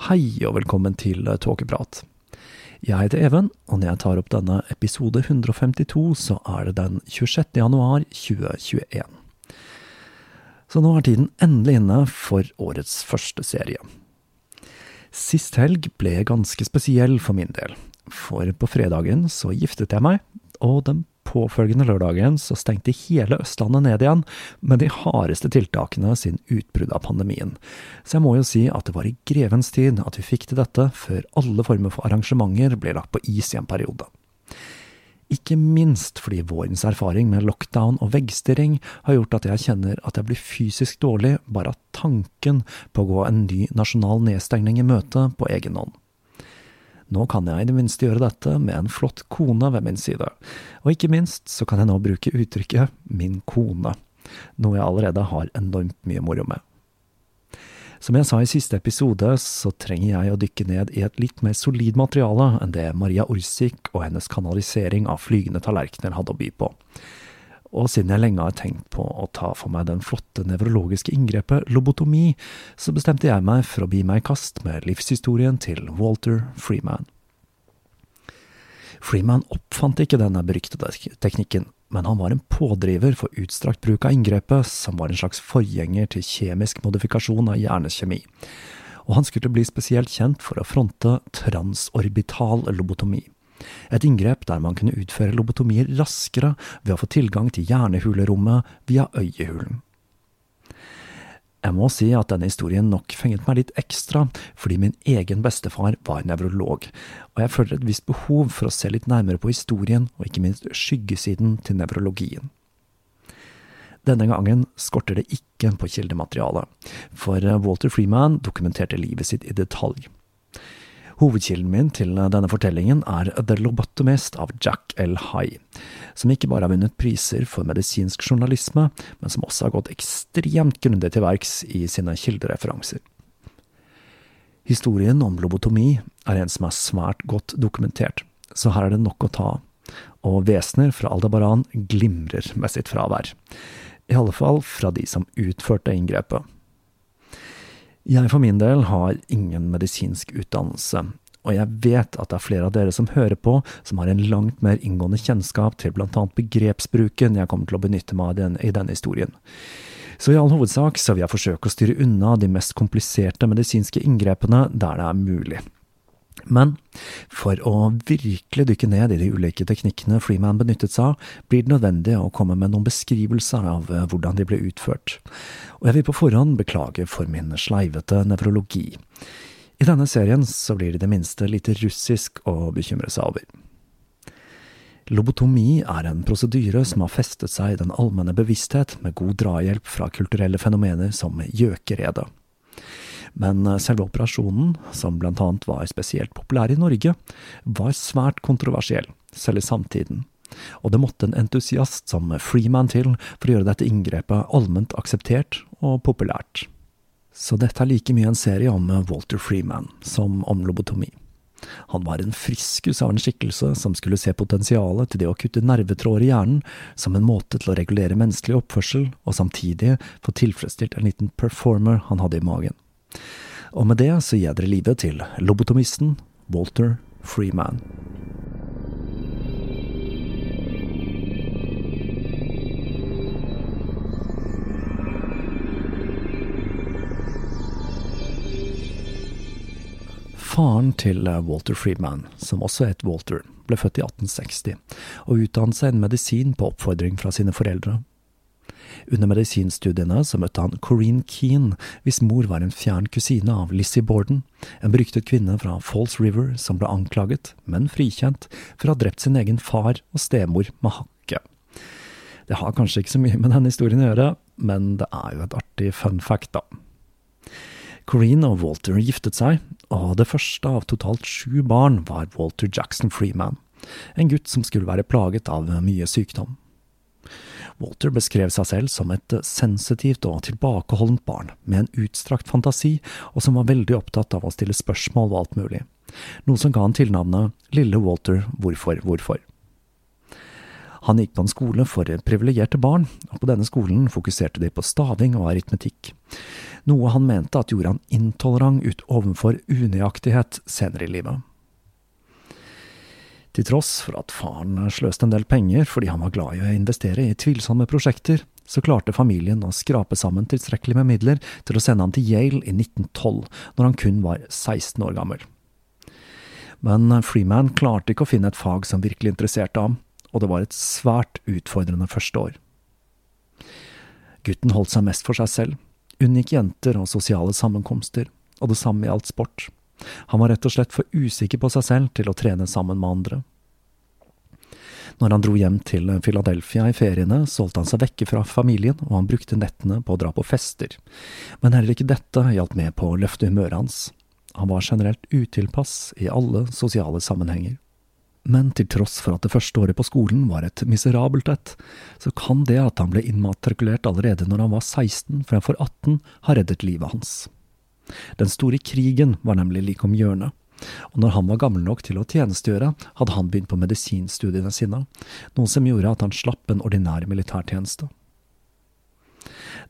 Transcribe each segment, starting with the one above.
Hei og velkommen til Tåkeprat. Jeg heter Even, og når jeg tar opp denne episode 152, så er det den 26. januar 2021. Så nå er tiden endelig inne for årets første serie. Sist helg ble ganske spesiell for min del, for på fredagen så giftet jeg meg, og den påfølgende lørdagen så stengte hele Østlandet ned igjen med de hardeste tiltakene siden utbruddet av pandemien. Så jeg må jo si at det var i grevens tid at vi fikk til dette, før alle former for arrangementer ble lagt på is i en periode. Ikke minst fordi vårens erfaring med lockdown og veggstirring har gjort at jeg kjenner at jeg blir fysisk dårlig bare av tanken på å gå en ny nasjonal nedstengning i møte på egen hånd. Nå kan jeg i det minste gjøre dette med en flott kone ved min side, og ikke minst så kan jeg nå bruke uttrykket min kone, noe jeg allerede har enormt mye moro med. Som jeg sa i siste episode, så trenger jeg å dykke ned i et litt mer solid materiale enn det Maria Orsik og hennes kanalisering av flygende tallerkener hadde å by på. Og siden jeg lenge har tenkt på å ta for meg den flotte nevrologiske inngrepet lobotomi, så bestemte jeg meg for å bi meg i kast med livshistorien til Walter Freeman. Freeman oppfant ikke denne beryktede teknikken, men han var en pådriver for utstrakt bruk av inngrepet, som var en slags forgjenger til kjemisk modifikasjon av hjernekjemi. Og han skulle bli spesielt kjent for å fronte transorbital lobotomi. Et inngrep der man kunne utføre lobotomier raskere ved å få tilgang til hjernehulerommet via øyehulen. Jeg må si at denne historien nok fenget meg litt ekstra, fordi min egen bestefar var nevrolog, og jeg føler et visst behov for å se litt nærmere på historien, og ikke minst skyggesiden til nevrologien. Denne gangen skorter det ikke på kildemateriale, for Walter Freeman dokumenterte livet sitt i detalj. Hovedkilden min til denne fortellingen er The Lobotomist av Jack L. High, som ikke bare har vunnet priser for medisinsk journalisme, men som også har gått ekstremt grundig til verks i sine kildereferanser. Historien om lobotomi er en som er svært godt dokumentert, så her er det nok å ta av, og vesener fra Aldebaran glimrer med sitt fravær. I alle fall fra de som utførte inngrepet. Jeg for min del har ingen medisinsk utdannelse, og jeg vet at det er flere av dere som hører på, som har en langt mer inngående kjennskap til blant annet begrepsbruken jeg kommer til å benytte meg av i denne historien. Så i all hovedsak så vil jeg forsøke å styre unna de mest kompliserte medisinske inngrepene der det er mulig. Men for å virkelig dykke ned i de ulike teknikkene Freeman benyttet seg av, blir det nødvendig å komme med noen beskrivelser av eh, hvordan de ble utført, og jeg vil på forhånd beklage for min sleivete nevrologi. I denne serien så blir det i det minste litt russisk å bekymre seg over. Lobotomi er en prosedyre som har festet seg i den allmenne bevissthet med god drahjelp fra kulturelle fenomener som gjøkeredet. Men eh, selve operasjonen, som blant annet var spesielt populær i Norge, var svært kontroversiell, selv i samtiden. Og det måtte en entusiast som Freeman til for å gjøre dette inngrepet allment akseptert og populært. Så dette er like mye en serie om Walter Freeman som om lobotomi. Han var en friskus av en skikkelse som skulle se potensialet til det å kutte nervetråder i hjernen som en måte til å regulere menneskelig oppførsel, og samtidig få tilfredsstilt en liten performer han hadde i magen. Og med det så gir jeg dere livet til lobotomisten Walter Freeman. Faren til Walter Freeman, som også het Walter, ble født i 1860 og utdannet seg en medisin på oppfordring fra sine foreldre. Under medisinstudiene så møtte han Corrine Keane, hvis mor var en fjern kusine av Lizzie Borden, en beryktet kvinne fra Falls River som ble anklaget, men frikjent, for å ha drept sin egen far og stemor med hakke. Det har kanskje ikke så mye med denne historien å gjøre, men det er jo et artig fun fact, da. Corrine og Walter giftet seg, og det første av totalt sju barn var Walter Jackson Freeman, en gutt som skulle være plaget av mye sykdom. Walter beskrev seg selv som et sensitivt og tilbakeholdent barn, med en utstrakt fantasi, og som var veldig opptatt av å stille spørsmål og alt mulig, noe som ga han tilnavnet Lille Walter Hvorfor, hvorfor. Han gikk på en skole for privilegerte barn, og på denne skolen fokuserte de på staving og aritmetikk, noe han mente at gjorde han intolerant ut overfor unøyaktighet senere i livet. Til tross for at faren sløste en del penger fordi han var glad i å investere i tvilsomme prosjekter, så klarte familien å skrape sammen tilstrekkelig med midler til å sende ham til Yale i 1912, når han kun var 16 år gammel. Men Freeman klarte ikke å finne et fag som virkelig interesserte ham, og det var et svært utfordrende første år. Gutten holdt seg mest for seg selv, unngikk jenter og sosiale sammenkomster, og det samme gjaldt sport. Han var rett og slett for usikker på seg selv til å trene sammen med andre. Når han dro hjem til Philadelphia i feriene, solgte han seg vekke fra familien, og han brukte nettene på å dra på fester. Men heller ikke dette hjalp med på å løfte humøret hans. Han var generelt utilpass i alle sosiale sammenhenger. Men til tross for at det første året på skolen var et miserabelt et, så kan det at han ble innmatrikulert allerede når han var 16 fremfor 18, ha reddet livet hans. Den store krigen var nemlig like om hjørnet, og når han var gammel nok til å tjenestegjøre, hadde han begynt på medisinstudiene sine, noe som gjorde at han slapp en ordinær militærtjeneste.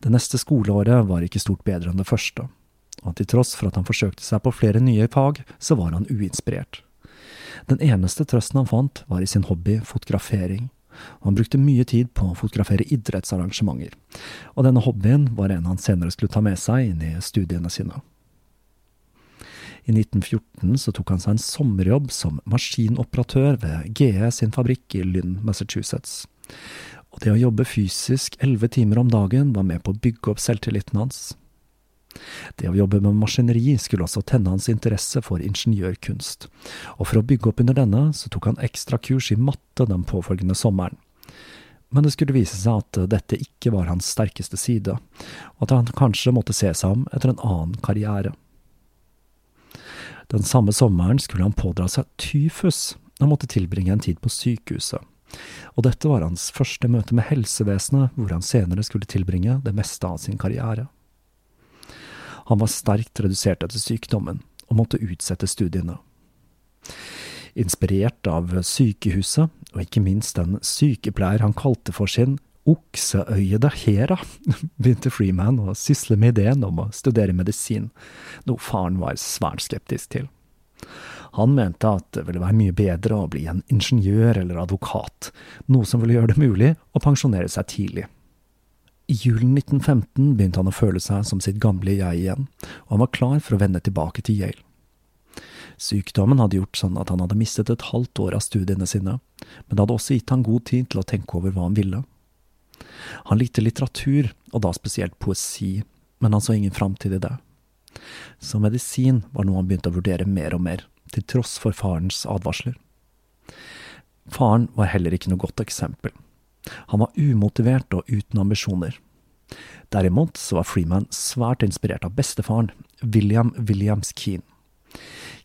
Det neste skoleåret var ikke stort bedre enn det første, og til tross for at han forsøkte seg på flere nye fag, så var han uinspirert. Den eneste trøsten han fant, var i sin hobby fotografering, og han brukte mye tid på å fotografere idrettsarrangementer, og denne hobbyen var en han senere skulle ta med seg inn i studiene sine. I 1914 så tok han seg en sommerjobb som maskinoperatør ved GE sin fabrikk i Lynn, Massachusetts. Og det å jobbe fysisk elleve timer om dagen var med på å bygge opp selvtilliten hans. Det å jobbe med maskineri skulle også tenne hans interesse for ingeniørkunst, og for å bygge opp under denne så tok han ekstrakurs i matte den påfølgende sommeren. Men det skulle vise seg at dette ikke var hans sterkeste side, og at han kanskje måtte se seg om etter en annen karriere. Den samme sommeren skulle han pådra seg tyfus og måtte tilbringe en tid på sykehuset. Og dette var hans første møte med helsevesenet, hvor han senere skulle tilbringe det meste av sin karriere. Han var sterkt redusert etter sykdommen, og måtte utsette studiene. Inspirert av sykehuset, og ikke minst den sykepleier han kalte for sin okseøyede Hera, begynte Freeman å sysle med ideen om å studere medisin, noe faren var svært skeptisk til. Han mente at det ville være mye bedre å bli en ingeniør eller advokat, noe som ville gjøre det mulig å pensjonere seg tidlig. I julen 1915 begynte han å føle seg som sitt gamle jeg igjen, og han var klar for å vende tilbake til Yale. Sykdommen hadde gjort sånn at han hadde mistet et halvt år av studiene sine, men det hadde også gitt han god tid til å tenke over hva han ville. Han likte litteratur, og da spesielt poesi, men han så ingen framtid i det. Så medisin var noe han begynte å vurdere mer og mer, til tross for farens advarsler. Faren var heller ikke noe godt eksempel. Han var umotivert og uten ambisjoner. Derimot var Freeman svært inspirert av bestefaren, William Williams Keane.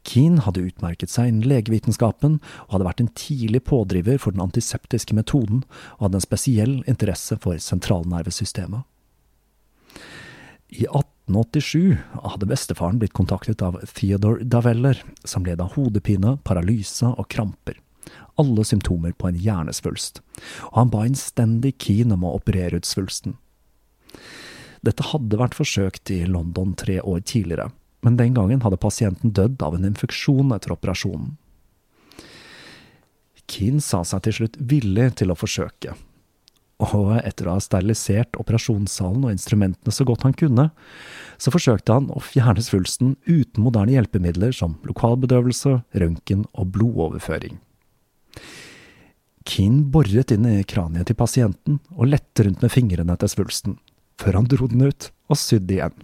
Keane hadde utmerket seg innen legevitenskapen og hadde vært en tidlig pådriver for den antiseptiske metoden, og hadde en spesiell interesse for sentralnervesystemet. I 1887 hadde bestefaren blitt kontaktet av Theodore Daveller, som led av hodepine, paralyse og kramper. Alle symptomer på en hjernesvulst, og han ba innstendig Keane om å operere ut svulsten. Dette hadde vært forsøkt i London tre år tidligere, men den gangen hadde pasienten dødd av en infeksjon etter operasjonen. Keane sa seg til slutt villig til å forsøke, og etter å ha sterilisert operasjonssalen og instrumentene så godt han kunne, så forsøkte han å fjerne svulsten uten moderne hjelpemidler som lokalbedøvelse, røntgen og blodoverføring. Keane boret inn i kraniet til pasienten og lette rundt med fingrene etter svulsten, før han dro den ut og sydde igjen.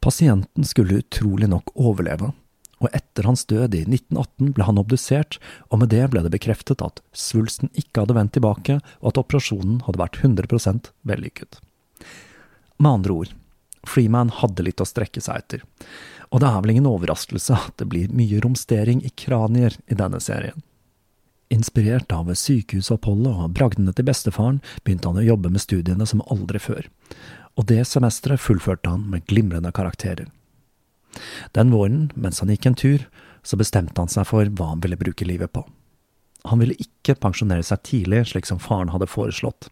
Pasienten skulle utrolig nok overleve, og etter hans død i 1918 ble han obdusert, og med det ble det bekreftet at svulsten ikke hadde vendt tilbake, og at operasjonen hadde vært 100 vellykket. Med andre ord, Freeman hadde litt å strekke seg etter, og det er vel ingen overraskelse at det blir mye romstering i kranier i denne serien. Inspirert av sykehusoppholdet og bragdene til bestefaren, begynte han å jobbe med studiene som aldri før, og det semesteret fullførte han med glimrende karakterer. Den våren, mens han gikk en tur, så bestemte han seg for hva han ville bruke livet på. Han ville ikke pensjonere seg tidlig, slik som faren hadde foreslått.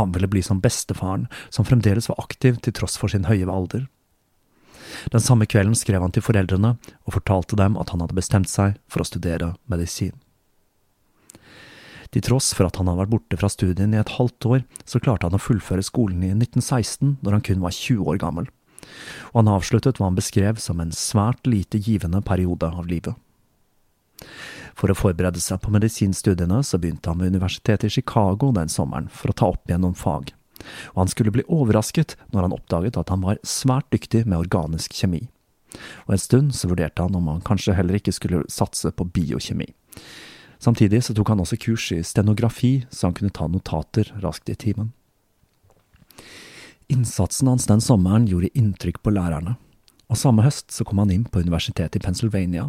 Han ville bli som bestefaren, som fremdeles var aktiv til tross for sin høye alder. Den samme kvelden skrev han til foreldrene og fortalte dem at han hadde bestemt seg for å studere medisin. Til tross for at han hadde vært borte fra studien i et halvt år, så klarte han å fullføre skolen i 1916, når han kun var 20 år gammel. Og han avsluttet hva han beskrev som en svært lite givende periode av livet. For å forberede seg på medisinstudiene så begynte han ved universitetet i Chicago den sommeren for å ta opp igjen noen fag, og han skulle bli overrasket når han oppdaget at han var svært dyktig med organisk kjemi. Og en stund så vurderte han om han kanskje heller ikke skulle satse på biokjemi. Samtidig så tok han også kurs i stenografi, så han kunne ta notater raskt i timen. Innsatsen hans den sommeren gjorde inntrykk på lærerne, og samme høst så kom han inn på universitetet i Pennsylvania.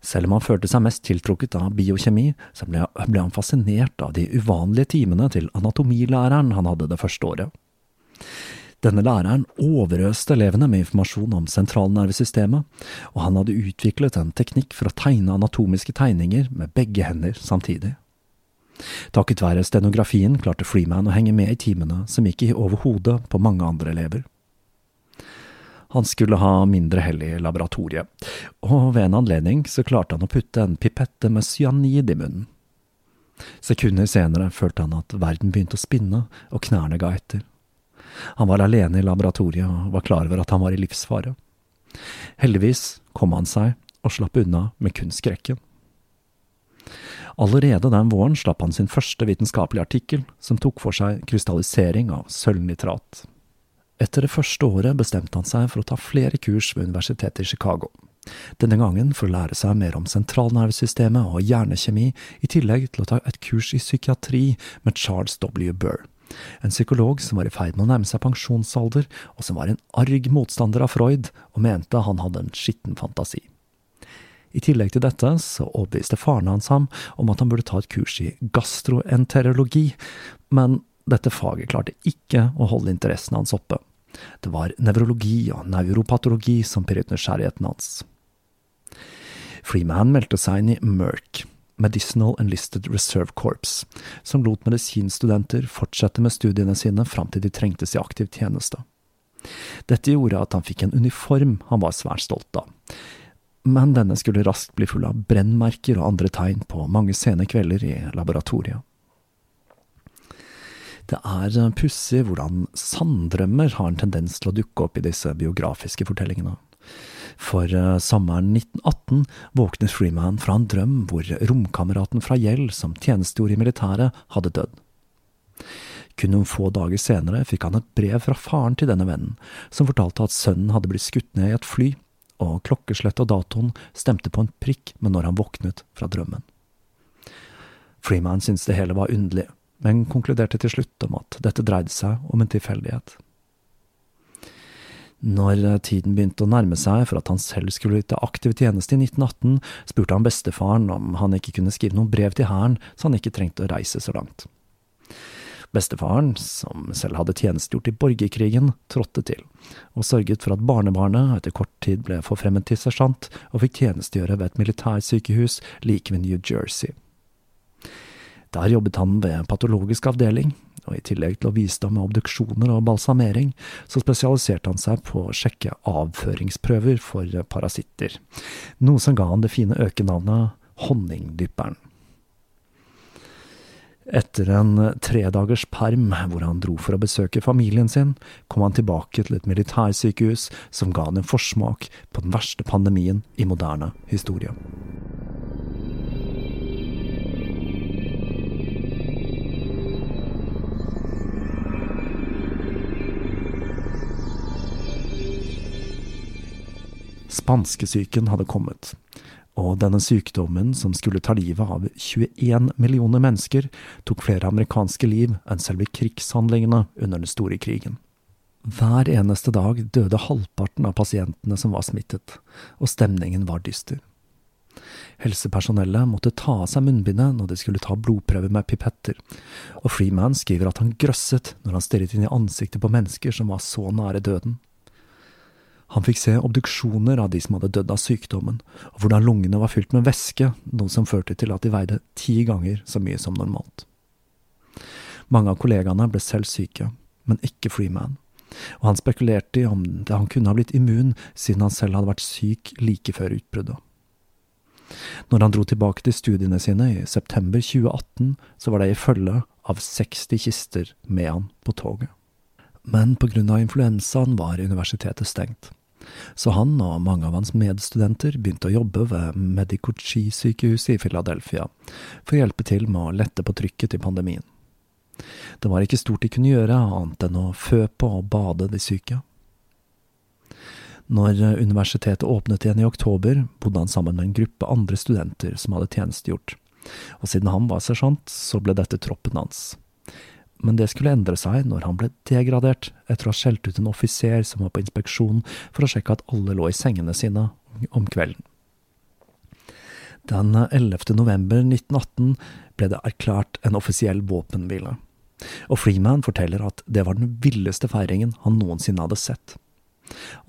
Selv om han følte seg mest tiltrukket av biokjemi, så ble, ble han fascinert av de uvanlige timene til anatomilæreren han hadde det første året. Denne læreren overøste elevene med informasjon om sentralnervesystemet, og han hadde utviklet en teknikk for å tegne anatomiske tegninger med begge hender samtidig. Takket være stenografien klarte Freeman å henge med i timene som gikk i overhodet på mange andre elever. Han skulle ha mindre hell i laboratoriet, og ved en anledning så klarte han å putte en pipette med cyanid i munnen. Sekunder senere følte han at verden begynte å spinne og knærne ga etter. Han var alene i laboratoriet og var klar over at han var i livsfare. Heldigvis kom han seg og slapp unna med kun skrekken. Allerede den våren slapp han sin første vitenskapelige artikkel, som tok for seg krystallisering av sølvnitrat. Etter det første året bestemte han seg for å ta flere kurs ved universitetet i Chicago. Denne gangen for å lære seg mer om sentralnervesystemet og hjernekjemi, i tillegg til å ta et kurs i psykiatri med Charles W. Burr en psykolog som var i ferd med å nærme seg pensjonsalder, og som var en arg motstander av Freud, og mente han hadde en skitten fantasi. I tillegg til dette så overbeviste faren hans ham om at han burde ta et kurs i gastroenterologi, men dette faget klarte ikke å holde interessen hans oppe, Det var nevrologi og neuropatologi som pirret nysgjerrigheten hans. Freeman meldte seg inn i MERC, Medicinal Enlisted Reserve Corps, som lot medisinstudenter fortsette med studiene sine fram til de trengtes i aktiv tjeneste. Dette gjorde at han fikk en uniform han var svært stolt av, men denne skulle raskt bli full av brennmerker og andre tegn på mange sene kvelder i laboratoriet. Det er pussig hvordan sanndrømmer har en tendens til å dukke opp i disse biografiske fortellingene. For uh, sommeren 1918 våknet Freeman fra en drøm hvor romkameraten fra Gjell, som tjenestegjorde i militæret, hadde dødd. Kun noen få dager senere fikk han et brev fra faren til denne vennen, som fortalte at sønnen hadde blitt skutt ned i et fly, og klokkeslettet og datoen stemte på en prikk med når han våknet fra drømmen. Freeman syntes det hele var underlig, men konkluderte til slutt om at dette dreide seg om en tilfeldighet. Når tiden begynte å nærme seg for at han selv skulle til aktiv tjeneste i 1918, spurte han bestefaren om han ikke kunne skrive noen brev til hæren, så han ikke trengte å reise så langt. Bestefaren, som selv hadde tjenestegjort i borgerkrigen, trådte til, og sørget for at barnebarnet etter kort tid ble forfremmet til sersjant og fikk tjenestegjøre ved et militærsykehus like ved New Jersey. Der jobbet han ved patologisk avdeling, og i tillegg til å bistå med obduksjoner og balsamering, så spesialiserte han seg på å sjekke avføringsprøver for parasitter, noe som ga han det fine økenavnet Honningdypperen. Etter en tredagers perm hvor han dro for å besøke familien sin, kom han tilbake til et militærsykehus som ga han en forsmak på den verste pandemien i moderne historie. Spanskesyken hadde kommet, og denne sykdommen, som skulle ta livet av 21 millioner mennesker, tok flere amerikanske liv enn selve krigshandlingene under den store krigen. Hver eneste dag døde halvparten av pasientene som var smittet, og stemningen var dyster. Helsepersonellet måtte ta av seg munnbindet når de skulle ta blodprøver med pipetter, og Freeman skriver at han grøsset når han stirret inn i ansiktet på mennesker som var så nære døden. Han fikk se obduksjoner av de som hadde dødd av sykdommen, og hvordan lungene var fylt med væske, noe som førte til at de veide ti ganger så mye som normalt. Mange av kollegaene ble selv syke, men ikke Freeman, og han spekulerte i om han kunne ha blitt immun siden han selv hadde vært syk like før utbruddet. Når han dro tilbake til studiene sine i september 2018, så var det i følge av 60 kister med han på toget. Men på grunn av influensaen var universitetet stengt så han og mange av hans medstudenter begynte å jobbe ved Medicochi-sykehuset i Philadelphia for å hjelpe til med å lette på trykket i pandemien. Det var ikke stort de kunne gjøre annet enn å fø på og bade de syke. Når universitetet åpnet igjen i oktober, bodde han sammen med en gruppe andre studenter som hadde tjenestegjort, og siden han var sersjant, så ble dette troppen hans men det skulle endre seg når han ble degradert etter å ha skjelt ut en offiser som var på inspeksjon for å sjekke at alle lå i sengene sine om kvelden. Den 11. november 1918 ble det erklært en offisiell våpenhvile, og Freeman forteller at det var den villeste feiringen han noensinne hadde sett.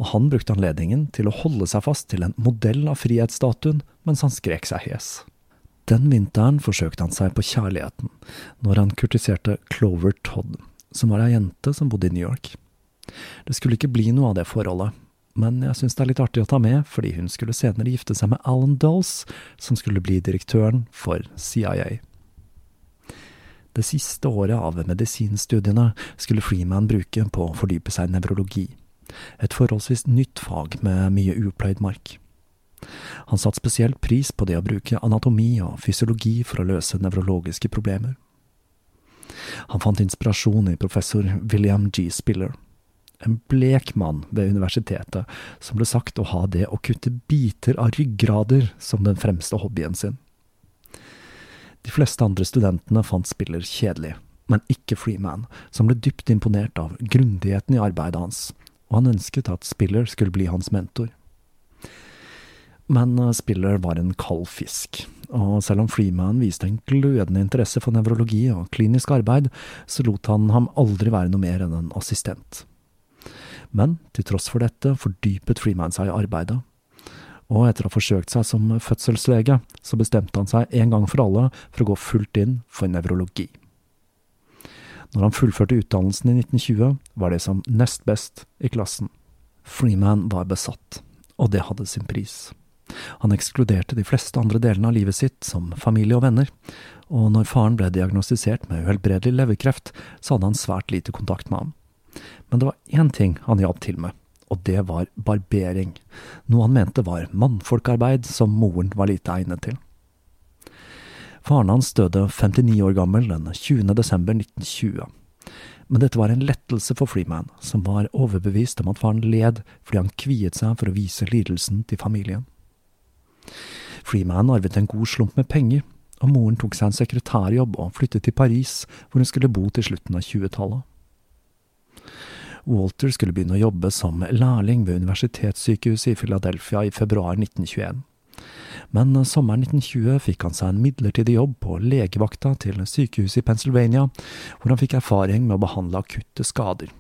Og han brukte anledningen til å holde seg fast til en modell av frihetsstatuen mens han skrek seg hes. Den vinteren forsøkte han seg på kjærligheten, når han kurtiserte Clover Todd, som var ei jente som bodde i New York. Det skulle ikke bli noe av det forholdet, men jeg syns det er litt artig å ta med, fordi hun skulle senere gifte seg med Alan Dulles, som skulle bli direktøren for CIA. Det siste året av medisinstudiene skulle Freeman bruke på å fordype seg i nevrologi, et forholdsvis nytt fag med mye upløyd mark. Han satte spesielt pris på det å bruke anatomi og fysiologi for å løse nevrologiske problemer. Han fant inspirasjon i professor William G. Spiller, en blek mann ved universitetet som ble sagt å ha det å kutte biter av ryggrader som den fremste hobbyen sin. De fleste andre studentene fant Spiller kjedelig, men ikke Freeman, som ble dypt imponert av grundigheten i arbeidet hans, og han ønsket at Spiller skulle bli hans mentor. Men eh, Spiller var en kald fisk, og selv om Freeman viste en glødende interesse for nevrologi og klinisk arbeid, så lot han ham aldri være noe mer enn en assistent. Men til tross for dette fordypet Freeman seg i arbeidet. Og etter å ha forsøkt seg som fødselslege, så bestemte han seg en gang for alle for å gå fullt inn for nevrologi. Når han fullførte utdannelsen i 1920, var det som nest best i klassen. Freeman var besatt, og det hadde sin pris. Han ekskluderte de fleste andre delene av livet sitt, som familie og venner, og når faren ble diagnostisert med uhelbredelig leverkreft, så hadde han svært lite kontakt med ham. Men det var én ting han hjalp til med, og det var barbering, noe han mente var mannfolkarbeid som moren var lite egnet til. Faren hans døde 59 år gammel den 20. desember 1920. Men dette var en lettelse for Freeman, som var overbevist om at faren led fordi han kviet seg for å vise lidelsen til familien. Freeman arvet en god slump med penger, og moren tok seg en sekretærjobb og flyttet til Paris, hvor hun skulle bo til slutten av 20-tallet. Walter skulle begynne å jobbe som lærling ved universitetssykehuset i Philadelphia i februar 1921. Men sommeren 1920 fikk han seg en midlertidig jobb på legevakta til sykehuset i Pennsylvania, hvor han fikk erfaring med å behandle akutte skader.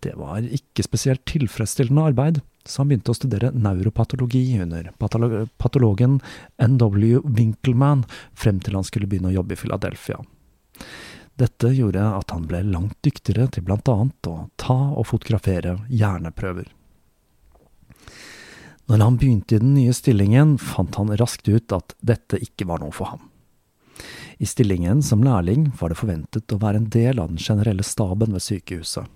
Det var ikke spesielt tilfredsstillende arbeid, så han begynte å studere neuropatologi under patologen N.W. Winkelman frem til han skulle begynne å jobbe i Philadelphia. Dette gjorde at han ble langt dyktigere til blant annet å ta og fotografere hjerneprøver. Når han begynte i den nye stillingen, fant han raskt ut at dette ikke var noe for ham. I stillingen som lærling var det forventet å være en del av den generelle staben ved sykehuset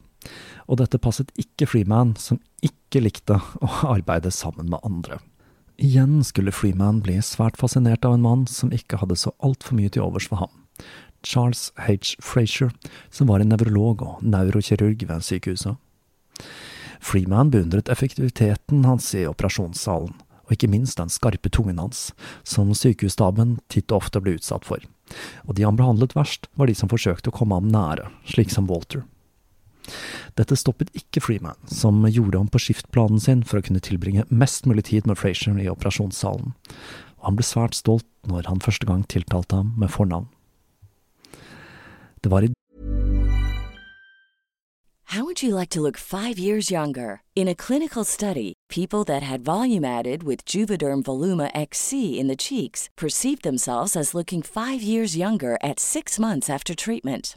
og dette passet ikke Freeman, som ikke likte å arbeide sammen med andre. Igjen skulle Freeman bli svært fascinert av en mann som ikke hadde så altfor mye til overs for ham. Charles H. Frazier, som var en nevrolog og neurokirurg ved sykehuset. Freeman beundret effektiviteten hans i operasjonssalen, og ikke minst den skarpe tungen hans, som sykehusstaben titt og ofte ble utsatt for. Og de han behandlet verst, var de som forsøkte å komme ham nære, slik som Walter. Dette stoppet ikke Freeman, som gjorde om på skiftplanen sin for å kunne tilbringe mest mulig tid med Frazier i operasjonssalen, og han ble svært stolt når han første gang tiltalte ham med fornavn. Det var i How would you like to look five years younger? In a clinical study, people that had volume added with Juvederm Voluma XC in the cheeks perceived themselves as looking five years younger at six months after treatment.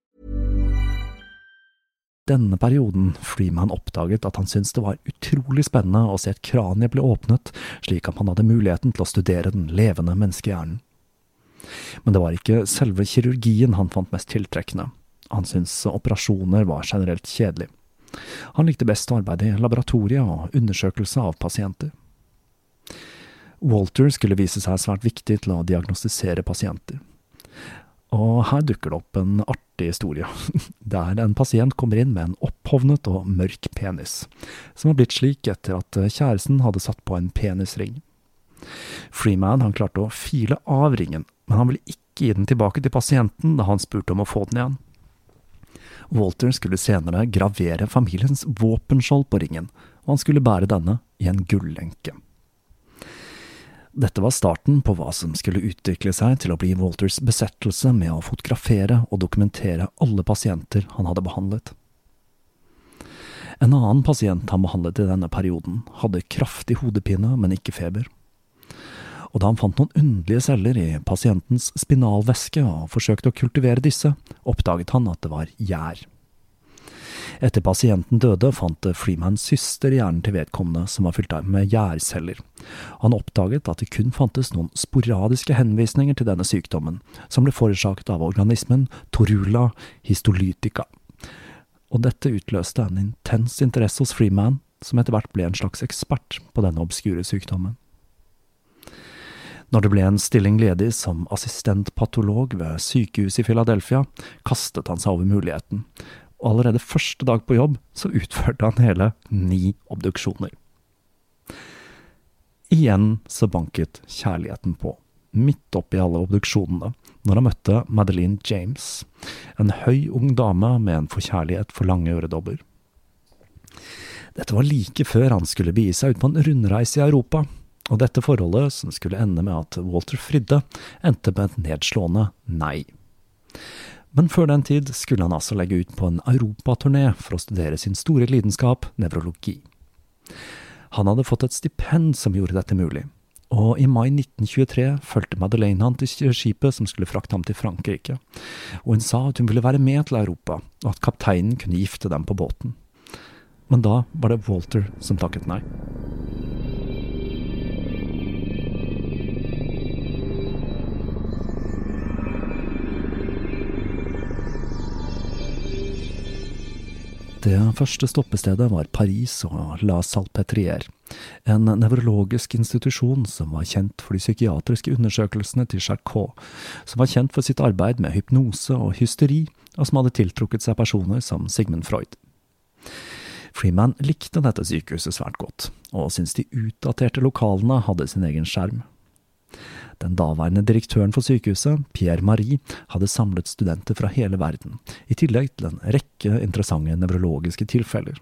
Denne perioden Freeman oppdaget at han syntes det var utrolig spennende å se et kranie bli åpnet, slik at han hadde muligheten til å studere den levende menneskehjernen. Men det var ikke selve kirurgien han fant mest tiltrekkende. Han syntes operasjoner var generelt kjedelig. Han likte best å arbeide i laboratoriet og undersøkelse av pasienter. Walter skulle vise seg svært viktig til å diagnostisere pasienter. Og her dukker det opp en artig historie, der en pasient kommer inn med en opphovnet og mørk penis, som har blitt slik etter at kjæresten hadde satt på en penisring. Freeman han klarte å file av ringen, men han ville ikke gi den tilbake til pasienten da han spurte om å få den igjen. Walter skulle senere gravere familiens våpenskjold på ringen, og han skulle bære denne i en gullenke. Dette var starten på hva som skulle utvikle seg til å bli Walters besettelse med å fotografere og dokumentere alle pasienter han hadde behandlet. En annen pasient han behandlet i denne perioden, hadde kraftig hodepine, men ikke feber. Og da han fant noen underlige celler i pasientens spinalvæske og forsøkte å kultivere disse, oppdaget han at det var gjær. Etter pasienten døde, fant Freeman syster i hjernen til vedkommende som var fylt av med gjærceller. Han oppdaget at det kun fantes noen sporadiske henvisninger til denne sykdommen, som ble forårsaket av organismen torula histolytica og dette utløste en intens interesse hos Freeman, som etter hvert ble en slags ekspert på denne obskure sykdommen. Når det ble en stilling ledig som assistentpatolog ved sykehuset i Philadelphia, kastet han seg over muligheten, og allerede første dag på jobb så utførte han hele ni obduksjoner. Igjen så banket kjærligheten på, midt oppi alle obduksjonene, når han møtte Madeleine James, en høy, ung dame med en forkjærlighet for lange øredobber. Dette var like før han skulle begi seg ut på en rundreise i Europa, og dette forholdet, som skulle ende med at Walter fridde, endte med et nedslående nei. Men før den tid skulle han altså legge ut på en europaturné for å studere sin store lidenskap, nevrologi. Han hadde fått et stipend som gjorde dette mulig, og i mai 1923 fulgte Madeleine han til skipet som skulle frakte ham til Frankrike, og hun sa at hun ville være med til Europa, og at kapteinen kunne gifte dem på båten. Men da var det Walter som takket nei. Det første stoppestedet var Paris og La Salpetrier, en nevrologisk institusjon som var kjent for de psykiatriske undersøkelsene til Charcot, som var kjent for sitt arbeid med hypnose og hysteri, og som hadde tiltrukket seg personer som Sigmund Freud. Freeman likte dette sykehuset svært godt, og syntes de utdaterte lokalene hadde sin egen skjerm. Den daværende direktøren for sykehuset, Pierre Marie, hadde samlet studenter fra hele verden, i tillegg til en rekke interessante nevrologiske tilfeller.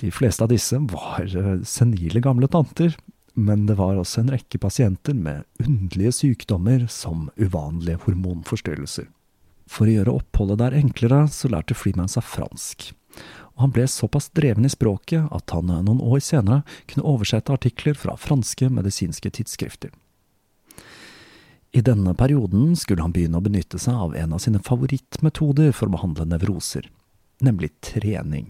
De fleste av disse var eh, senile gamle tanter, men det var også en rekke pasienter med underlige sykdommer som uvanlige hormonforstyrrelser. For å gjøre oppholdet der enklere, så lærte Freeman seg fransk, og han ble såpass dreven i språket at han noen år senere kunne oversette artikler fra franske medisinske tidsskrifter. I denne perioden skulle han begynne å benytte seg av en av sine favorittmetoder for å behandle nevroser, nemlig trening.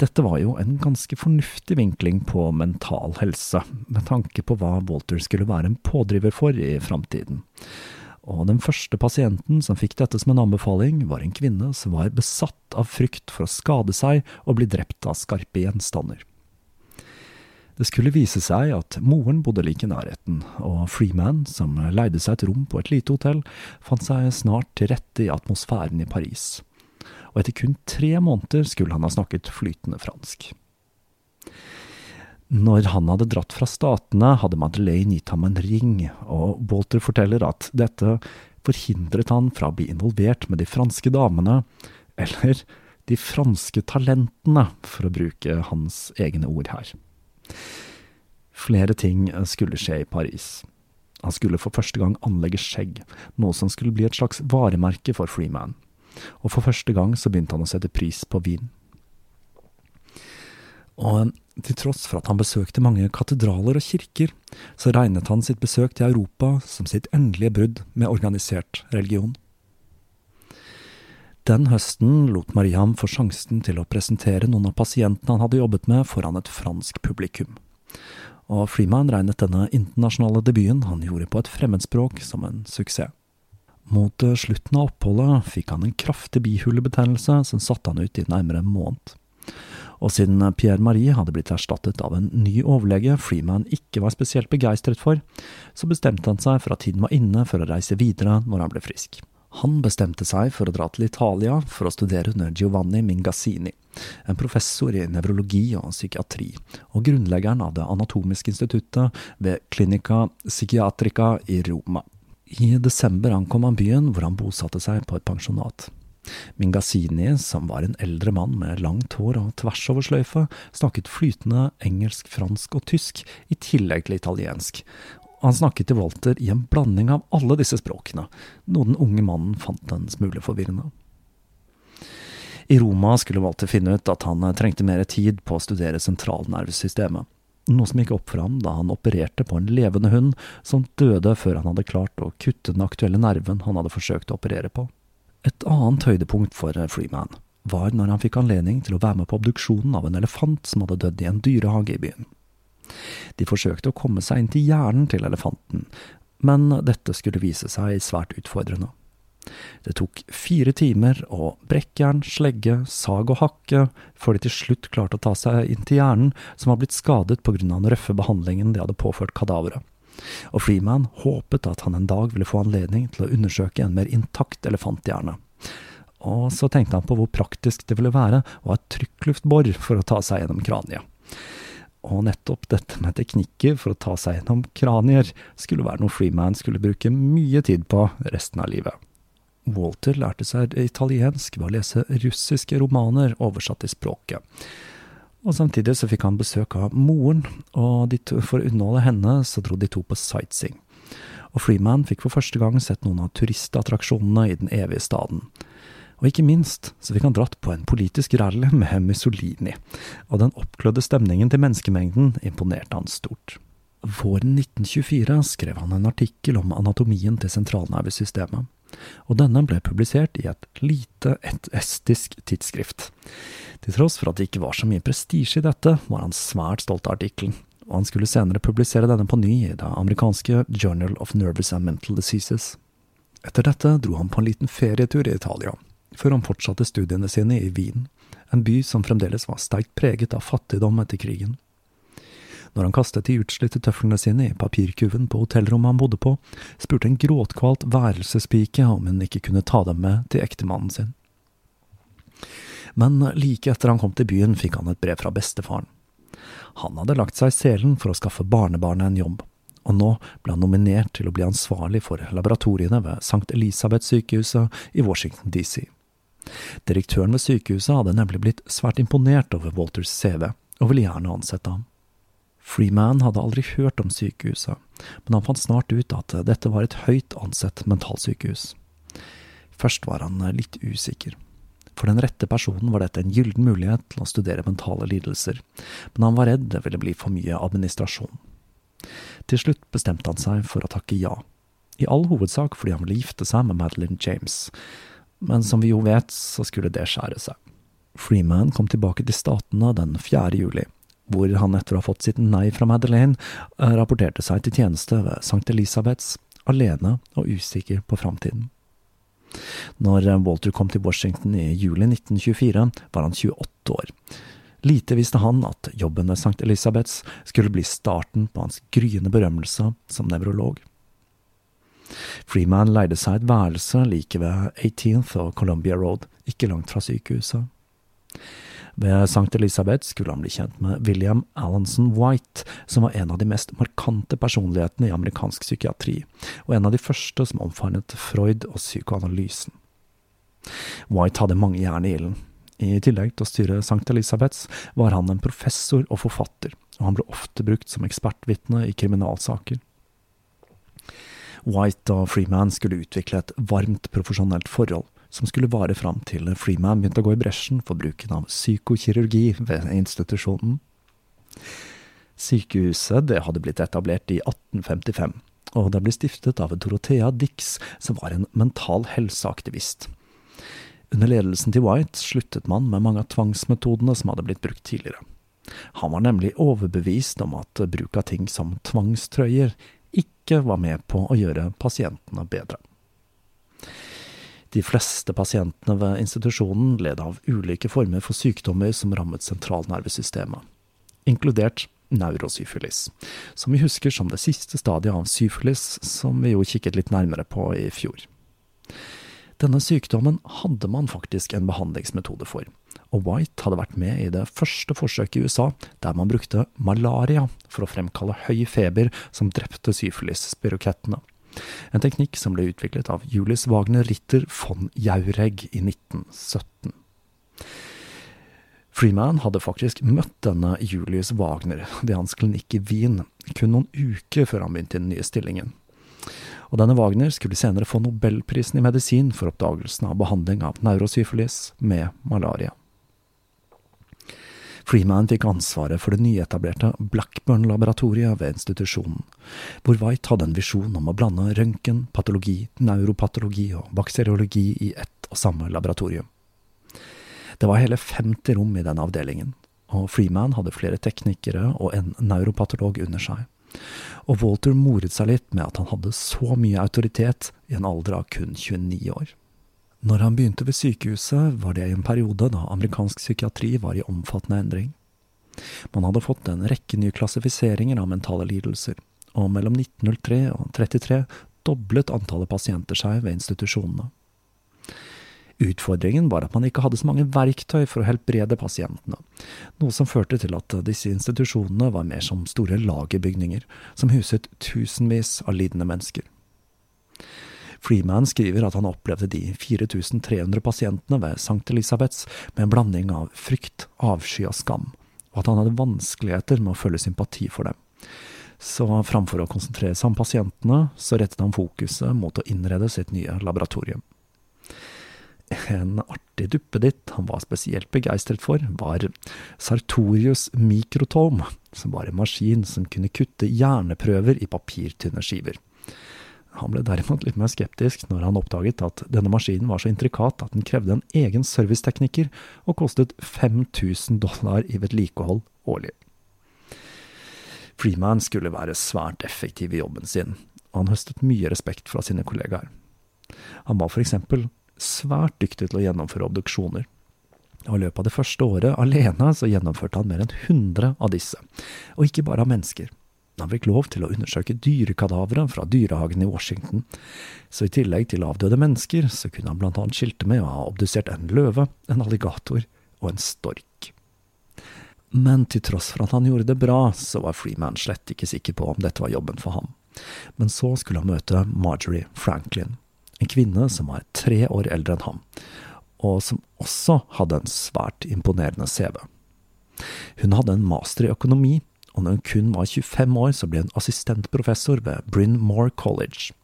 Dette var jo en ganske fornuftig vinkling på mental helse, med tanke på hva Walter skulle være en pådriver for i framtiden. Og den første pasienten som fikk dette som en anbefaling, var en kvinne som var besatt av frykt for å skade seg og bli drept av skarpe gjenstander. Det skulle vise seg at moren bodde like i nærheten, og Freeman, som leide seg et rom på et lite hotell, fant seg snart til rette i atmosfæren i Paris. Og etter kun tre måneder skulle han ha snakket flytende fransk. Når han hadde dratt fra Statene, hadde Madeleine gitt ham en ring, og Walter forteller at dette forhindret han fra å bli involvert med de franske damene, eller de franske talentene, for å bruke hans egne ord her. Flere ting skulle skje i Paris. Han skulle for første gang anlegge skjegg, noe som skulle bli et slags varemerke for Freeman, og for første gang så begynte han å sette pris på vin. Og til tross for at han besøkte mange katedraler og kirker, så regnet han sitt besøk til Europa som sitt endelige brudd med organisert religion. Den høsten lot Mariam få sjansen til å presentere noen av pasientene han hadde jobbet med foran et fransk publikum og Freeman regnet denne internasjonale debuten han gjorde på et fremmedspråk, som en suksess. Mot slutten av oppholdet fikk han en kraftig bihulebetennelse som satte han ut i nærmere en måned. Og siden Pierre Marie hadde blitt erstattet av en ny overlege Freeman ikke var spesielt begeistret for, så bestemte han seg for at tiden var inne for å reise videre når han ble frisk. Han bestemte seg for å dra til Italia for å studere under Giovanni Mingassini, en professor i nevrologi og psykiatri, og grunnleggeren av det anatomiske instituttet ved Clinica Psychiatrica i Roma. I desember ankom han byen, hvor han bosatte seg på et pensjonat. Mingazzini, som var en eldre mann med langt hår og tvers over sløyfe, snakket flytende engelsk, fransk og tysk, i tillegg til italiensk. Han snakket til Walter i en blanding av alle disse språkene, noe den unge mannen fant en smule forvirrende. I Roma skulle Walter finne ut at han trengte mer tid på å studere sentralnervesystemet noe som gikk opp for ham da han opererte på en levende hund som døde før han hadde klart å kutte den aktuelle nerven han hadde forsøkt å operere på. Et annet høydepunkt for Freeman var når han fikk anledning til å være med på obduksjonen av en elefant som hadde dødd i en dyrehage i byen. De forsøkte å komme seg inn til hjernen til elefanten, men dette skulle vise seg svært utfordrende. Det tok fire timer å brekkjern, slegge, sag og hakke før de til slutt klarte å ta seg inn til hjernen, som var blitt skadet av den røffe behandlingen de hadde påført kadaveret. Og Freeman håpet at han en dag ville få anledning til å undersøke en mer intakt elefanthjerne. Og så tenkte han på hvor praktisk det ville være å ha et trykkluftbor for å ta seg gjennom kraniet. Og nettopp dette med teknikker for å ta seg gjennom kranier skulle være noe Freeman skulle bruke mye tid på resten av livet. Walter lærte seg italiensk ved å lese russiske romaner oversatt til språket. Og Samtidig så fikk han besøk av moren, og to, for å underholde henne så dro de to på sightseeing. Og Freeman fikk for første gang sett noen av turistattraksjonene i den evige staden. Og ikke minst så fikk han dratt på en politisk rally med Mussolini, og den oppglødde stemningen til menneskemengden imponerte han stort. Våren 1924 skrev han en artikkel om anatomien til sentralnervesystemet og denne ble publisert i et lite et estisk tidsskrift. Til tross for at det ikke var så mye prestisje i dette, var han svært stolt av artikkelen, og han skulle senere publisere denne på ny i det amerikanske Journal of Nervous and Mental Diseases. Etter dette dro han på en liten ferietur i Italia, før han fortsatte studiene sine i Wien, en by som fremdeles var sterkt preget av fattigdom etter krigen. Når han kastet de utslitte tøflene sine i papirkuven på hotellrommet han bodde på, spurte en gråtkvalt værelsespike om hun ikke kunne ta dem med til ektemannen sin. Men like etter han kom til byen, fikk han et brev fra bestefaren. Han hadde lagt seg i selen for å skaffe barnebarnet en jobb, og nå ble han nominert til å bli ansvarlig for laboratoriene ved St. Elisabeth-sykehuset i Washington DC. Direktøren ved sykehuset hadde nemlig blitt svært imponert over Walters CV, og ville gjerne ansette ham. Freeman hadde aldri hørt om sykehuset, men han fant snart ut at dette var et høyt ansett mentalsykehus. Først var han litt usikker. For den rette personen var dette en gyllen mulighet til å studere mentale lidelser, men han var redd det ville bli for mye administrasjon. Til slutt bestemte han seg for å takke ja, i all hovedsak fordi han ville gifte seg med Madeline James, men som vi jo vet, så skulle det skjære seg. Freeman kom tilbake til Statene den 4. juli, hvor han etter å ha fått sitt nei fra Madeleine, eh, rapporterte seg til tjeneste ved St. Elisabeths, alene og usikker på framtiden. Når Walter kom til Washington i juli 1924, var han 28 år. Lite visste han at jobben ved St. Elisabeths skulle bli starten på hans gryende berømmelse som nevrolog. Freeman leide seg et værelse like ved 18th og Columbia Road, ikke langt fra sykehuset. Ved St. Elisabeth skulle han bli kjent med William Allenson White, som var en av de mest markante personlighetene i amerikansk psykiatri, og en av de første som omfavnet Freud og psykoanalysen. White hadde mange jern i ilden. I tillegg til å styre St. Elisabeths var han en professor og forfatter, og han ble ofte brukt som ekspertvitne i kriminalsaker. White og Freeman skulle utvikle et varmt profesjonelt forhold, som skulle vare fram til Freeman begynte å gå i bresjen for bruken av psykokirurgi ved institusjonen. Sykehuset hadde blitt etablert i 1855, og det ble stiftet av Dorothea Dix, som var en mental helseaktivist. Under ledelsen til White sluttet man med mange av tvangsmetodene som hadde blitt brukt tidligere. Han var nemlig overbevist om at bruk av ting som tvangstrøyer ikke var med på å gjøre pasientene bedre. De fleste pasientene ved institusjonen led av ulike former for sykdommer som rammet sentralnervesystemet, inkludert neurosyfilis, som vi husker som det siste stadiet av syfilis, som vi jo kikket litt nærmere på i fjor. Denne sykdommen hadde man faktisk en behandlingsmetode for, og White hadde vært med i det første forsøket i USA der man brukte malaria for å fremkalle høy feber som drepte syfilisspirokettene en teknikk som ble utviklet av Julius Wagner Ritter von Jauregg i 1917. Freeman hadde faktisk møtt denne Julius Wagner ved hans klinikk i Wien kun noen uker før han begynte i den nye stillingen. Og denne Wagner skulle senere få nobelprisen i medisin for oppdagelsen av behandling av neurosyfilis med malaria. Freeman fikk ansvaret for det nyetablerte Blackburn-laboratoriet ved institusjonen, hvor White hadde en visjon om å blande røntgen, patologi, neuropatologi og bakteriologi i ett og samme laboratorium. Det var hele 50 rom i denne avdelingen, og Freeman hadde flere teknikere og en neuropatolog under seg. Og Walter moret seg litt med at han hadde så mye autoritet i en alder av kun 29 år. Når han begynte ved sykehuset, var det i en periode da amerikansk psykiatri var i omfattende endring. Man hadde fått en rekke nye klassifiseringer av mentale lidelser, og mellom 1903 og 1933 doblet antallet pasienter seg ved institusjonene. Utfordringen var at man ikke hadde så mange verktøy for å helbrede pasientene, noe som førte til at disse institusjonene var mer som store lagerbygninger, som huset tusenvis av lidende mennesker. Freeman skriver at han opplevde de 4300 pasientene ved St. Elisabeths med en blanding av frykt, avsky og skam, og at han hadde vanskeligheter med å føle sympati for dem. Så framfor å konsentrere seg om pasientene, så rettet han fokuset mot å innrede sitt nye laboratorium. En artig duppeditt han var spesielt begeistret for, var Sartorius Microtome, som var en maskin som kunne kutte hjerneprøver i papirtynne skiver. Han ble derimot litt mer skeptisk når han oppdaget at denne maskinen var så intrikat at den krevde en egen servicetekniker og kostet 5000 dollar i vedlikehold årlig. Freeman skulle være svært effektiv i jobben sin, og han høstet mye respekt fra sine kollegaer. Han var for eksempel svært dyktig til å gjennomføre obduksjoner. Og I løpet av det første året alene så gjennomførte han mer enn 100 av disse, og ikke bare av mennesker. Han fikk lov til å undersøke dyrekadavere fra dyrehagen i Washington, så i tillegg til avdøde mennesker, så kunne han blant annet skilte med å ha obdusert en løve, en alligator og en stork. Men til tross for at han gjorde det bra, så var Freeman slett ikke sikker på om dette var jobben for ham. Men så skulle han møte Marjorie Franklin, en kvinne som var tre år eldre enn ham, og som også hadde en svært imponerende CV. Hun hadde en master i økonomi og når hun kun var 25 år, så ble hun assistentprofessor ved Bryn Mawr College.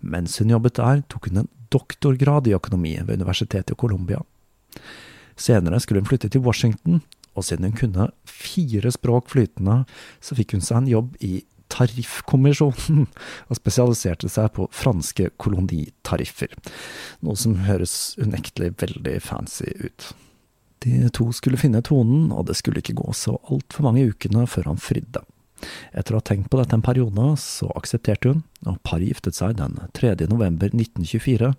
Mens hun jobbet der, tok hun en doktorgrad i økonomi ved Universitetet i Colombia. Senere skulle hun flytte til Washington, og siden hun kunne fire språk flytende, så fikk hun seg en jobb i Tariffkommisjonen, og spesialiserte seg på franske kolonitariffer, noe som høres unektelig veldig fancy ut. De to skulle finne tonen, og det skulle ikke gå så altfor mange ukene før han fridde. Etter å ha tenkt på dette en periode, så aksepterte hun, og paret giftet seg den 3. november 1924,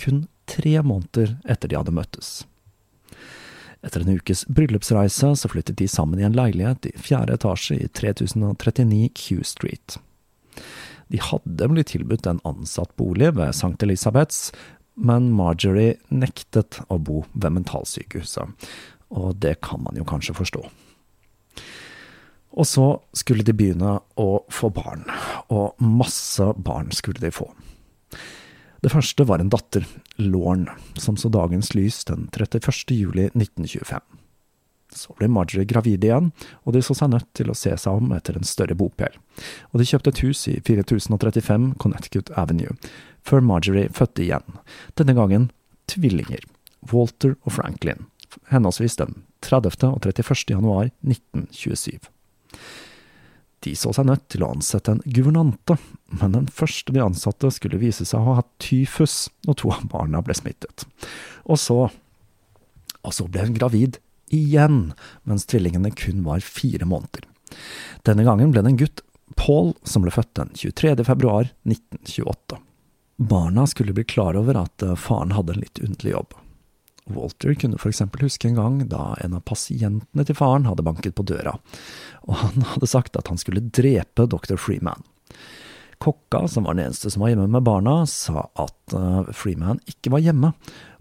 kun tre måneder etter de hadde møttes. Etter en ukes bryllupsreise så flyttet de sammen i en leilighet i fjerde etasje i 3039 Q Street. De hadde blitt tilbudt en ansatt bolig ved St. Elisabeths, men Marjorie nektet å bo ved mentalsykehuset, og det kan man jo kanskje forstå. Og så skulle de begynne å få barn, og masse barn skulle de få. Det første var en datter, Lorne, som så dagens lys den 31. juli 1925. Så ble Marjorie gravid igjen, og de så seg nødt til å se seg om etter en større bopel, og de kjøpte et hus i 4035 Connecticut Avenue, før Marjorie fødte igjen, denne gangen tvillinger, Walter og Franklin, henholdsvis den 30. og 31. januar 1927. De så seg nødt til å ansette en guvernante, men den første de ansatte skulle vise seg å ha hatt tyfus, og to av barna ble smittet. Og så… Og så ble hun gravid igjen, mens tvillingene kun var fire måneder. Denne gangen ble det en gutt, Paul, som ble født den 23. februar 1928. Barna skulle bli klar over at eh, faren hadde en litt underlig jobb. Walter kunne eksempel huske en gang da en av pasientene til faren hadde banket på døra, og han hadde sagt at han skulle drepe dr. Freeman. Kokka, som var den eneste som var hjemme med barna, sa at uh, Freeman ikke var hjemme,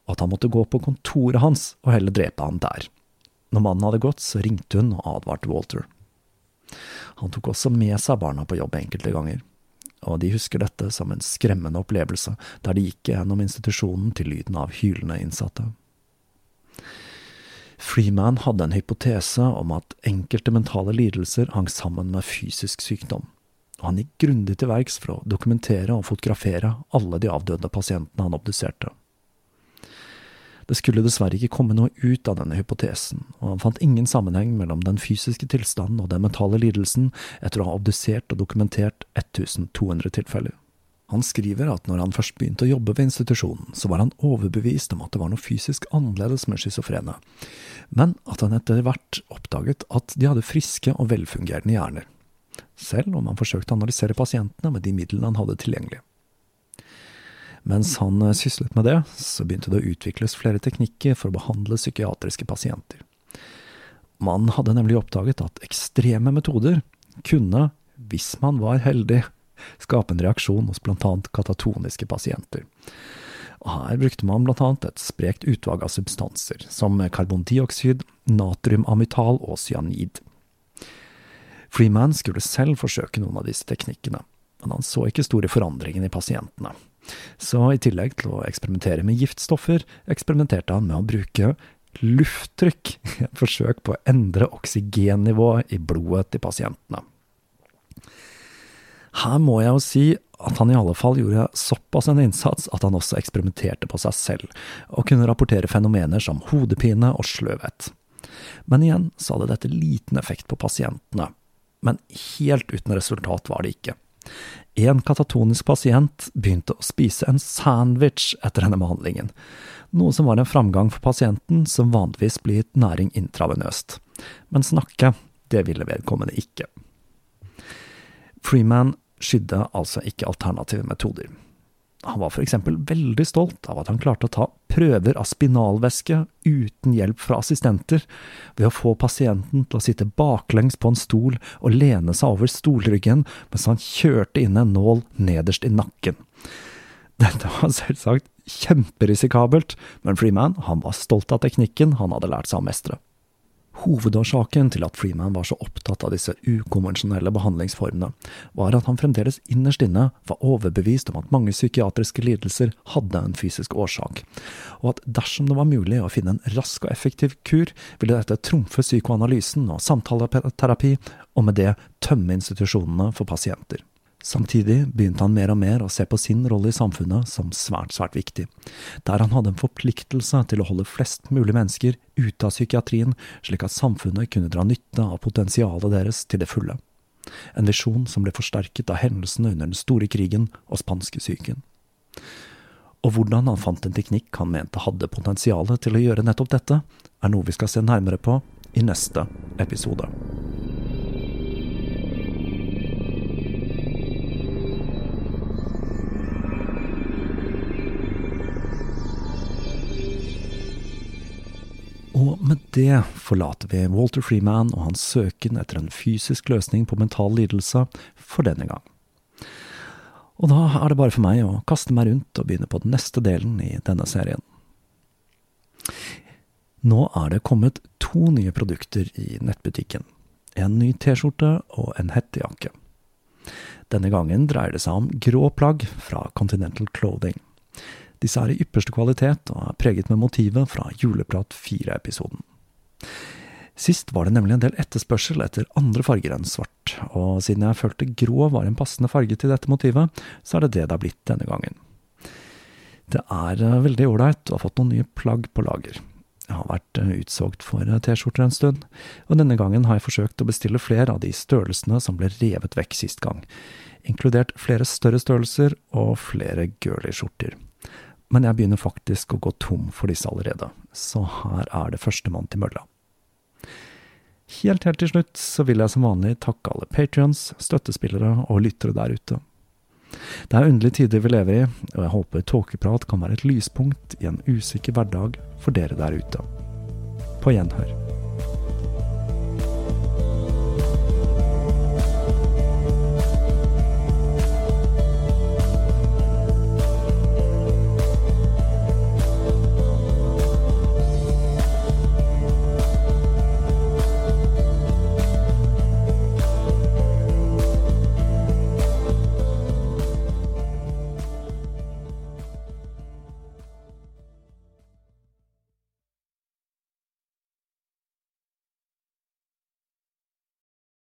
og at han måtte gå på kontoret hans og heller drepe han der. Når mannen hadde gått, så ringte hun og advarte Walter. Han tok også med seg barna på jobb enkelte ganger og de husker dette som en skremmende opplevelse der de gikk gjennom institusjonen til lyden av hylende innsatte. Freeman hadde en hypotese om at enkelte mentale lidelser hang sammen med fysisk sykdom, og han gikk grundig til verks for å dokumentere og fotografere alle de avdøde pasientene han obduserte. Det skulle dessverre ikke komme noe ut av denne hypotesen, og han fant ingen sammenheng mellom den fysiske tilstanden og den mentale lidelsen etter å ha obdusert og dokumentert 1200 tilfeller. Han skriver at når han først begynte å jobbe ved institusjonen, så var han overbevist om at det var noe fysisk annerledes med schizofrene, men at han etter hvert oppdaget at de hadde friske og velfungerende hjerner, selv om han forsøkte å analysere pasientene med de midlene han hadde tilgjengelig. Mens han eh, syslet med det, så begynte det å utvikles flere teknikker for å behandle psykiatriske pasienter. Man hadde nemlig oppdaget at ekstreme metoder kunne, hvis man var heldig, skape en reaksjon hos annet katatoniske pasienter. Og her brukte man annet et sprekt utvalg av substanser, som karbondioksid, natriumamital og cyanid. Freeman skulle selv forsøke noen av disse teknikkene, men han så ikke store forandringer i pasientene. Så i tillegg til å eksperimentere med giftstoffer, eksperimenterte han med å bruke lufttrykk, et forsøk på å endre oksygennivået i blodet til pasientene. Her må jeg jo si at han i alle fall gjorde såpass en innsats at han også eksperimenterte på seg selv, og kunne rapportere fenomener som hodepine og sløvhet. Men igjen så hadde dette liten effekt på pasientene. Men helt uten resultat var det ikke. En katatonisk pasient begynte å spise en sandwich etter denne behandlingen, noe som var en framgang for pasienten som vanligvis blir næring intravenøst. Men snakke, det ville vedkommende ikke. Freeman skydde altså ikke alternative metoder. Han var eksempel veldig stolt av at han klarte å ta prøver av spinalvæske uten hjelp fra assistenter, ved å få pasienten til å sitte baklengs på en stol og lene seg over stolryggen mens han kjørte inn en nål nederst i nakken. Dette var selvsagt kjemperisikabelt, men Freeman han var stolt av teknikken han hadde lært seg å mestre. Hovedårsaken til at Freeman var så opptatt av disse ukonvensjonelle behandlingsformene, var at han fremdeles innerst inne var overbevist om at mange psykiatriske lidelser hadde en fysisk årsak, og at dersom det var mulig å finne en rask og effektiv kur, ville dette trumfe psykoanalysen og samtaleterapi, og med det tømme institusjonene for pasienter. Samtidig begynte han mer og mer å se på sin rolle i samfunnet som svært, svært viktig, der han hadde en forpliktelse til å holde flest mulig mennesker ute av psykiatrien, slik at samfunnet kunne dra nytte av potensialet deres til det fulle. En visjon som ble forsterket av hendelsene under den store krigen og spanskesyken. Og hvordan han fant en teknikk han mente hadde potensialet til å gjøre nettopp dette, er noe vi skal se nærmere på i neste episode. Og med det forlater vi Walter Freeman og hans søken etter en fysisk løsning på mental lidelse for denne gang. Og da er det bare for meg å kaste meg rundt og begynne på den neste delen i denne serien. Nå er det kommet to nye produkter i nettbutikken. En ny T-skjorte og en hettejakke. Denne gangen dreier det seg om grå plagg fra Continental Clothing. Disse er i ypperste kvalitet og er preget med motivet fra Juleprat 4-episoden. Sist var det nemlig en del etterspørsel etter andre farger enn svart, og siden jeg følte grå var en passende farge til dette motivet, så er det det det har blitt denne gangen. Det er eh, veldig ålreit å ha fått noen nye plagg på lager. Jeg har vært eh, utsolgt for eh, T-skjorter en stund, og denne gangen har jeg forsøkt å bestille flere av de størrelsene som ble revet vekk sist gang, inkludert flere større størrelser og flere girly skjorter men jeg begynner faktisk å gå tom for disse allerede, så her er det førstemann til mølla. Helt, helt til slutt så vil jeg som vanlig takke alle patrions, støttespillere og lyttere der ute. Det er underlige tider vi lever i, og jeg håper Tåkeprat kan være et lyspunkt i en usikker hverdag for dere der ute. På gjenhør.